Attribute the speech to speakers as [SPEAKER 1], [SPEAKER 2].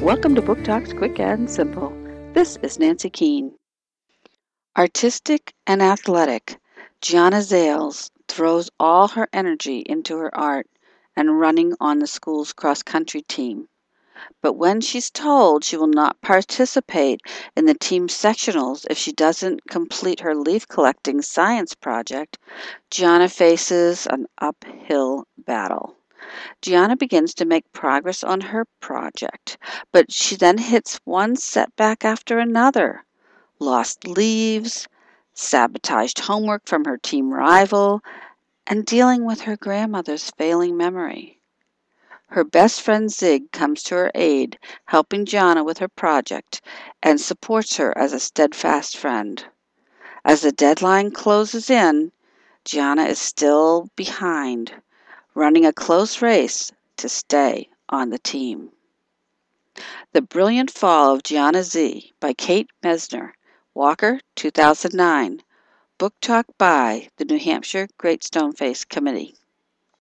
[SPEAKER 1] Welcome to Book Talks Quick and Simple. This is Nancy Keane. Artistic and athletic, Gianna Zales throws all her energy into her art and running on the school's cross country team. But when she's told she will not participate in the team sectionals if she doesn't complete her leaf collecting science project, Gianna faces an uphill battle. Gianna begins to make progress on her project, but she then hits one setback after another lost leaves, sabotaged homework from her team rival, and dealing with her grandmother's failing memory. Her best friend Zig comes to her aid, helping Gianna with her project, and supports her as a steadfast friend. As the deadline closes in, Gianna is still behind, running a close race to stay on the team. The Brilliant Fall of Gianna Z by Kate Messner, Walker, 2009. Book Talk by the New Hampshire Great Stoneface Committee.